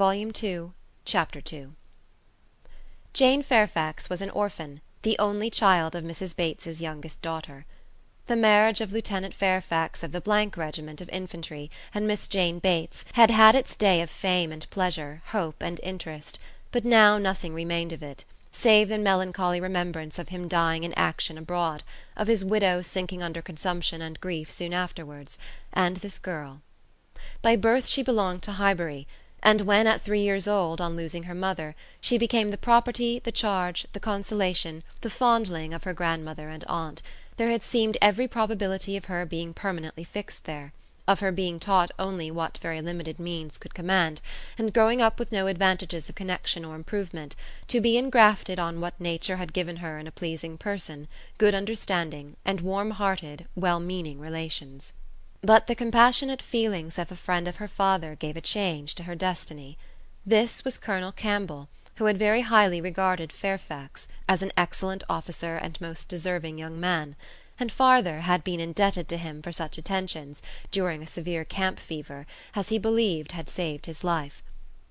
Volume Two, Chapter II Jane Fairfax was an orphan, the only child of Mrs. Bates's youngest daughter. The marriage of Lieutenant Fairfax of the th regiment of infantry and Miss Jane Bates had had its day of fame and pleasure, hope and interest; but now nothing remained of it, save the melancholy remembrance of him dying in action abroad, of his widow sinking under consumption and grief soon afterwards, and this girl. By birth she belonged to Highbury and when at three years old, on losing her mother, she became the property, the charge, the consolation, the fondling of her grandmother and aunt, there had seemed every probability of her being permanently fixed there, of her being taught only what very limited means could command, and growing up with no advantages of connexion or improvement, to be engrafted on what nature had given her in a pleasing person, good understanding, and warm hearted, well meaning relations. But the compassionate feelings of a friend of her father gave a change to her destiny. This was Colonel Campbell, who had very highly regarded Fairfax, as an excellent officer and most deserving young man; and farther, had been indebted to him for such attentions, during a severe camp fever, as he believed had saved his life.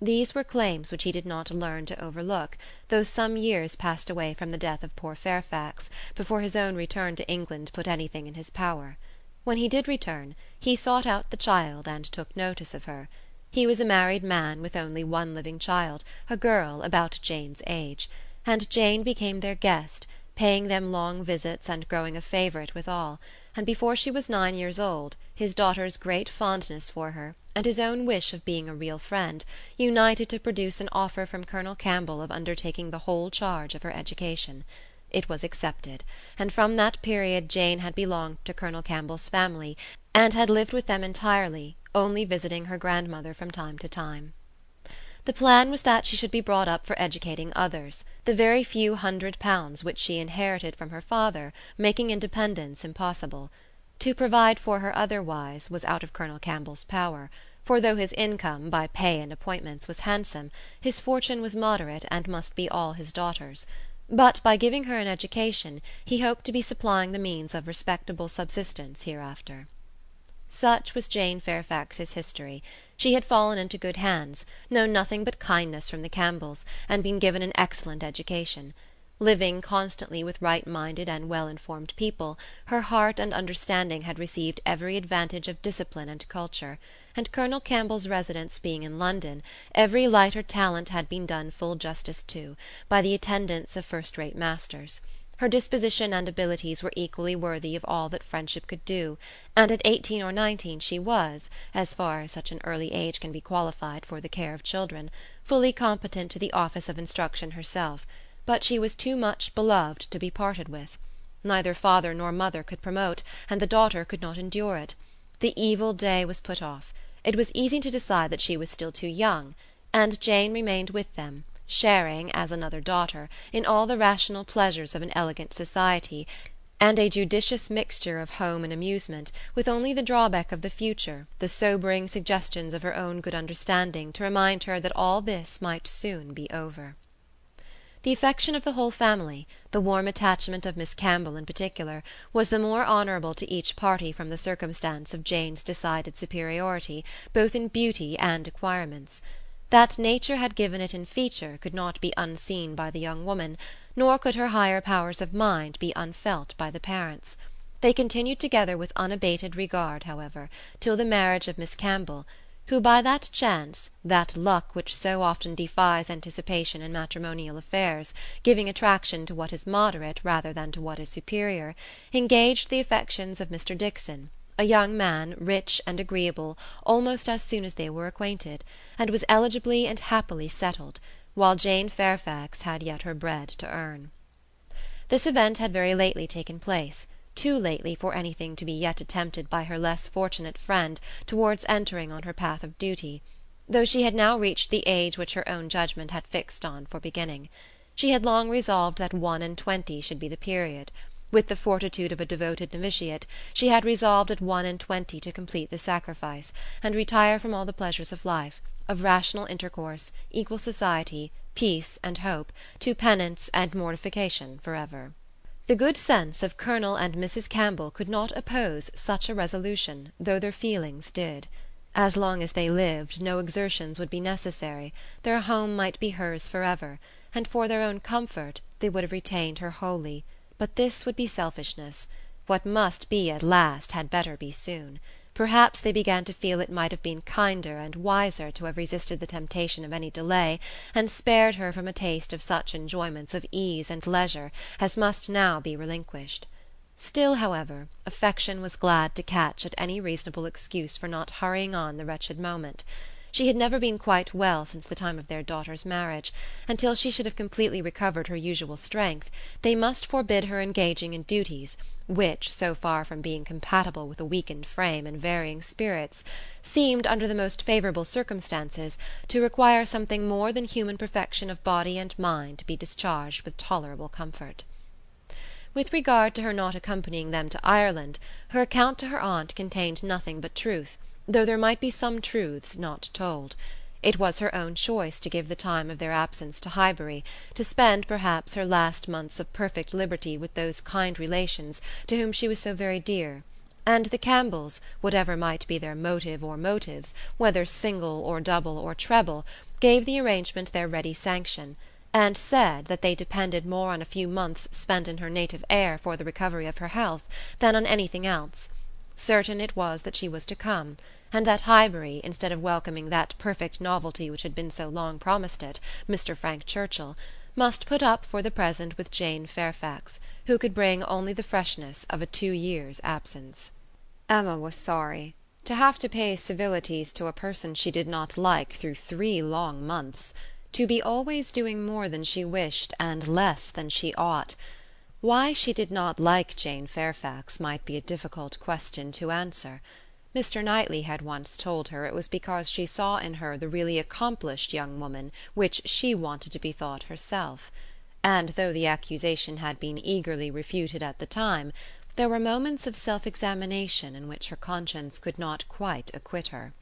These were claims which he did not learn to overlook, though some years passed away from the death of poor Fairfax, before his own return to England put anything in his power. When he did return, he sought out the child and took notice of her. He was a married man with only one living child, a girl about Jane's age; and Jane became their guest, paying them long visits and growing a favourite with all; and before she was nine years old, his daughter's great fondness for her, and his own wish of being a real friend, united to produce an offer from Colonel Campbell of undertaking the whole charge of her education. It was accepted; and from that period Jane had belonged to Colonel Campbell's family, and had lived with them entirely, only visiting her grandmother from time to time. The plan was that she should be brought up for educating others, the very few hundred pounds which she inherited from her father making independence impossible. To provide for her otherwise was out of Colonel Campbell's power; for though his income, by pay and appointments, was handsome, his fortune was moderate and must be all his daughter's. But by giving her an education he hoped to be supplying the means of respectable subsistence hereafter. Such was Jane Fairfax's history. She had fallen into good hands, known nothing but kindness from the Campbells, and been given an excellent education. Living constantly with right minded and well informed people, her heart and understanding had received every advantage of discipline and culture and Colonel Campbell's residence being in London, every lighter talent had been done full justice to, by the attendance of first rate masters. Her disposition and abilities were equally worthy of all that friendship could do, and at eighteen or nineteen she was, as far as such an early age can be qualified for the care of children, fully competent to the office of instruction herself; but she was too much beloved to be parted with. Neither father nor mother could promote, and the daughter could not endure it. The evil day was put off it was easy to decide that she was still too young; and Jane remained with them, sharing, as another daughter, in all the rational pleasures of an elegant society and a judicious mixture of home and amusement, with only the drawback of the future, the sobering suggestions of her own good understanding, to remind her that all this might soon be over. The affection of the whole family, the warm attachment of Miss Campbell in particular, was the more honourable to each party from the circumstance of Jane's decided superiority, both in beauty and acquirements. That nature had given it in feature could not be unseen by the young woman, nor could her higher powers of mind be unfelt by the parents. They continued together with unabated regard, however, till the marriage of Miss Campbell who by that chance, that luck which so often defies anticipation in matrimonial affairs, giving attraction to what is moderate rather than to what is superior, engaged the affections of Mr Dixon, a young man, rich and agreeable, almost as soon as they were acquainted, and was eligibly and happily settled, while Jane Fairfax had yet her bread to earn. This event had very lately taken place too lately for anything to be yet attempted by her less fortunate friend towards entering on her path of duty, though she had now reached the age which her own judgment had fixed on for beginning. She had long resolved that one and twenty should be the period; with the fortitude of a devoted novitiate, she had resolved at one and twenty to complete the sacrifice, and retire from all the pleasures of life, of rational intercourse, equal society, peace and hope, to penance and mortification for ever. The good sense of Colonel and Mrs Campbell could not oppose such a resolution, though their feelings did. As long as they lived no exertions would be necessary, their home might be hers for ever, and for their own comfort they would have retained her wholly; but this would be selfishness: what must be at last had better be soon. Perhaps they began to feel it might have been kinder and wiser to have resisted the temptation of any delay, and spared her from a taste of such enjoyments of ease and leisure as must now be relinquished. Still, however, affection was glad to catch at any reasonable excuse for not hurrying on the wretched moment. She had never been quite well since the time of their daughter's marriage, and till she should have completely recovered her usual strength they must forbid her engaging in duties which, so far from being compatible with a weakened frame and varying spirits, seemed, under the most favourable circumstances, to require something more than human perfection of body and mind to be discharged with tolerable comfort. With regard to her not accompanying them to Ireland, her account to her aunt contained nothing but truth, though there might be some truths not told. It was her own choice to give the time of their absence to Highbury, to spend perhaps her last months of perfect liberty with those kind relations to whom she was so very dear; and the Campbells, whatever might be their motive or motives, whether single or double or treble, gave the arrangement their ready sanction and said that they depended more on a few months spent in her native air for the recovery of her health than on anything else. Certain it was that she was to come, and that Highbury, instead of welcoming that perfect novelty which had been so long promised it, Mr. Frank Churchill, must put up for the present with Jane Fairfax, who could bring only the freshness of a two years' absence. Emma was sorry. To have to pay civilities to a person she did not like through three long months! to be always doing more than she wished and less than she ought. Why she did not like Jane Fairfax might be a difficult question to answer. Mr. Knightley had once told her it was because she saw in her the really accomplished young woman which she wanted to be thought herself; and though the accusation had been eagerly refuted at the time, there were moments of self examination in which her conscience could not quite acquit her.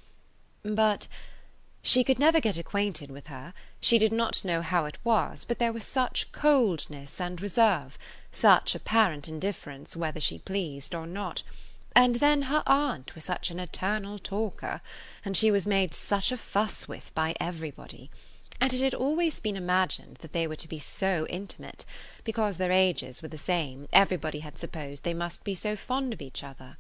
But she could never get acquainted with her; she did not know how it was, but there was such coldness and reserve, such apparent indifference whether she pleased or not; and then her aunt was such an eternal talker, and she was made such a fuss with by everybody; and it had always been imagined that they were to be so intimate; because their ages were the same everybody had supposed they must be so fond of each other.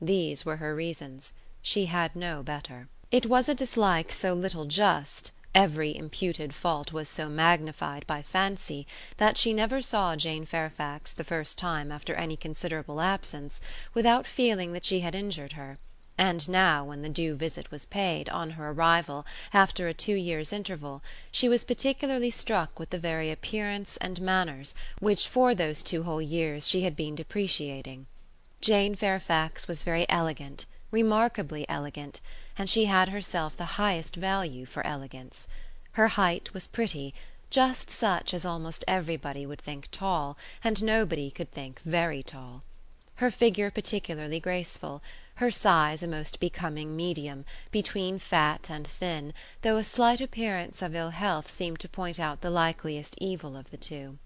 These were her reasons; she had no better. It was a dislike so little just, every imputed fault was so magnified by fancy, that she never saw Jane Fairfax the first time after any considerable absence without feeling that she had injured her; and now when the due visit was paid, on her arrival, after a two years' interval, she was particularly struck with the very appearance and manners which for those two whole years she had been depreciating. Jane Fairfax was very elegant, remarkably elegant and she had herself the highest value for elegance. Her height was pretty, just such as almost everybody would think tall, and nobody could think very tall. Her figure particularly graceful, her size a most becoming medium, between fat and thin, though a slight appearance of ill health seemed to point out the likeliest evil of the two.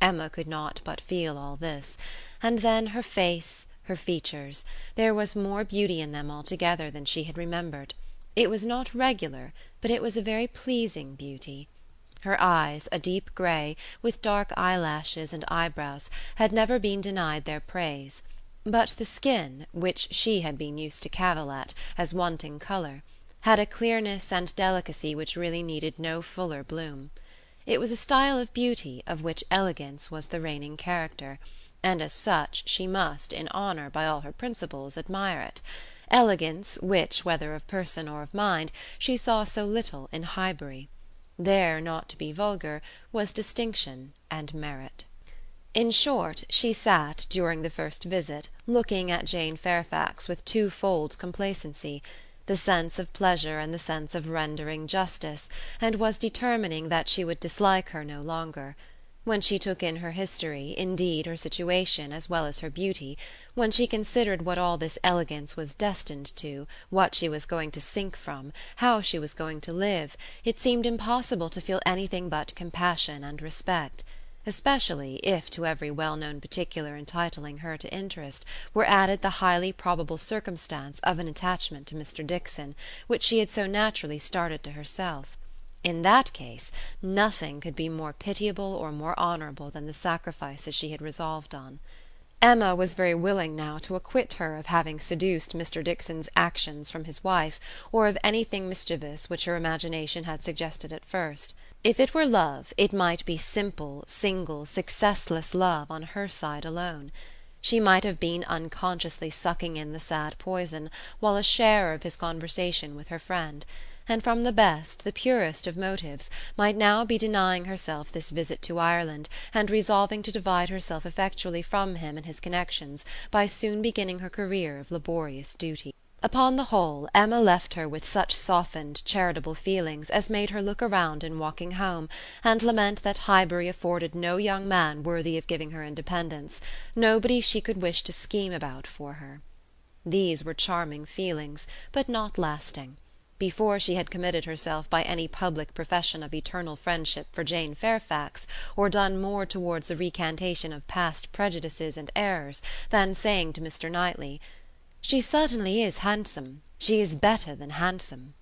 Emma could not but feel all this; and then her face her features; there was more beauty in them altogether than she had remembered. It was not regular, but it was a very pleasing beauty. Her eyes, a deep grey, with dark eyelashes and eyebrows, had never been denied their praise; but the skin, which she had been used to cavil at, as wanting colour, had a clearness and delicacy which really needed no fuller bloom. It was a style of beauty of which elegance was the reigning character and as such she must, in honour, by all her principles, admire it; elegance which, whether of person or of mind, she saw so little in Highbury. There, not to be vulgar, was distinction and merit. In short, she sat, during the first visit, looking at Jane Fairfax with twofold complacency the sense of pleasure and the sense of rendering justice, and was determining that she would dislike her no longer. When she took in her history, indeed her situation, as well as her beauty, when she considered what all this elegance was destined to, what she was going to sink from, how she was going to live, it seemed impossible to feel anything but compassion and respect. especially if to every well known particular entitling her to interest were added the highly probable circumstance of an attachment to Mr Dixon which she had so naturally started to herself. In that case nothing could be more pitiable or more honourable than the sacrifices she had resolved on. Emma was very willing now to acquit her of having seduced Mr Dixon's actions from his wife, or of anything mischievous which her imagination had suggested at first. If it were love it might be simple single successless love on her side alone. She might have been unconsciously sucking in the sad poison while a sharer of his conversation with her friend and from the best, the purest of motives, might now be denying herself this visit to Ireland and resolving to divide herself effectually from him and his connections by soon beginning her career of laborious duty. Upon the whole, Emma left her with such softened charitable feelings as made her look around in walking home and lament that Highbury afforded no young man worthy of giving her independence, nobody she could wish to scheme about for her. These were charming feelings, but not lasting before she had committed herself by any public profession of eternal friendship for Jane Fairfax, or done more towards a recantation of past prejudices and errors, than saying to Mr. Knightley, "She certainly is handsome; she is better than handsome."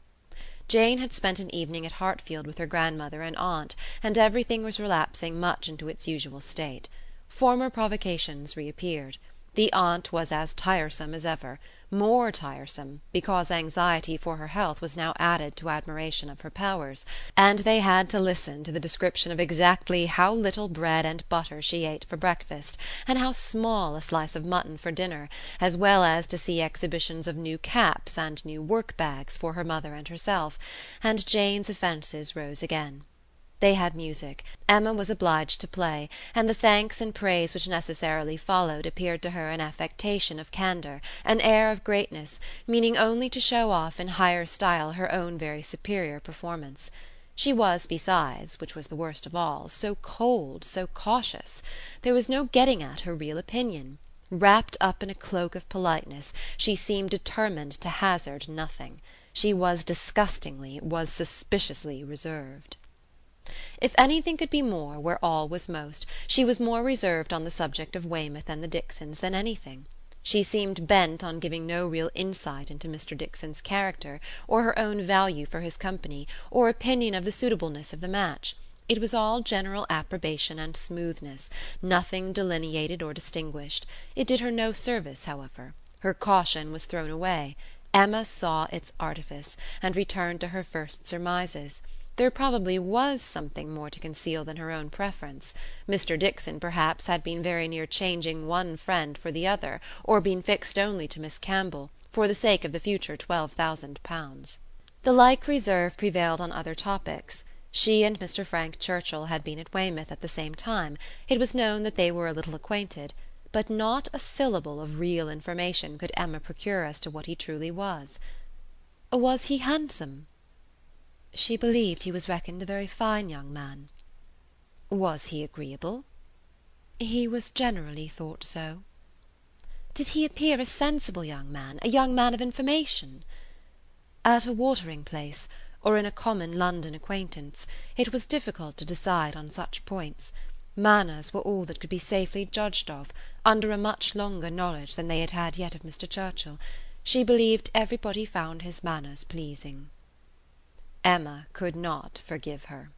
Jane had spent an evening at Hartfield with her grandmother and aunt, and everything was relapsing much into its usual state. Former provocations reappeared. The aunt was as tiresome as ever more tiresome, because anxiety for her health was now added to admiration of her powers, and they had to listen to the description of exactly how little bread and butter she ate for breakfast, and how small a slice of mutton for dinner, as well as to see exhibitions of new caps and new work bags for her mother and herself, and Jane's offences rose again. They had music; Emma was obliged to play, and the thanks and praise which necessarily followed appeared to her an affectation of candour, an air of greatness, meaning only to show off in higher style her own very superior performance. She was besides, which was the worst of all, so cold, so cautious. There was no getting at her real opinion. Wrapped up in a cloak of politeness, she seemed determined to hazard nothing. She was disgustingly, was suspiciously reserved. If anything could be more where all was most, she was more reserved on the subject of Weymouth and the Dixons than anything. She seemed bent on giving no real insight into Mr Dixon's character, or her own value for his company, or opinion of the suitableness of the match. It was all general approbation and smoothness, nothing delineated or distinguished. It did her no service, however. Her caution was thrown away. Emma saw its artifice, and returned to her first surmises. There probably was something more to conceal than her own preference. Mr Dixon perhaps had been very near changing one friend for the other, or been fixed only to Miss Campbell, for the sake of the future twelve thousand pounds. The like reserve prevailed on other topics. She and Mr Frank Churchill had been at Weymouth at the same time; it was known that they were a little acquainted; but not a syllable of real information could Emma procure as to what he truly was. Was he handsome? She believed he was reckoned a very fine young man. Was he agreeable? He was generally thought so. Did he appear a sensible young man, a young man of information? At a watering place, or in a common London acquaintance, it was difficult to decide on such points. Manners were all that could be safely judged of, under a much longer knowledge than they had had yet of Mr. Churchill. She believed everybody found his manners pleasing. Emma could not forgive her.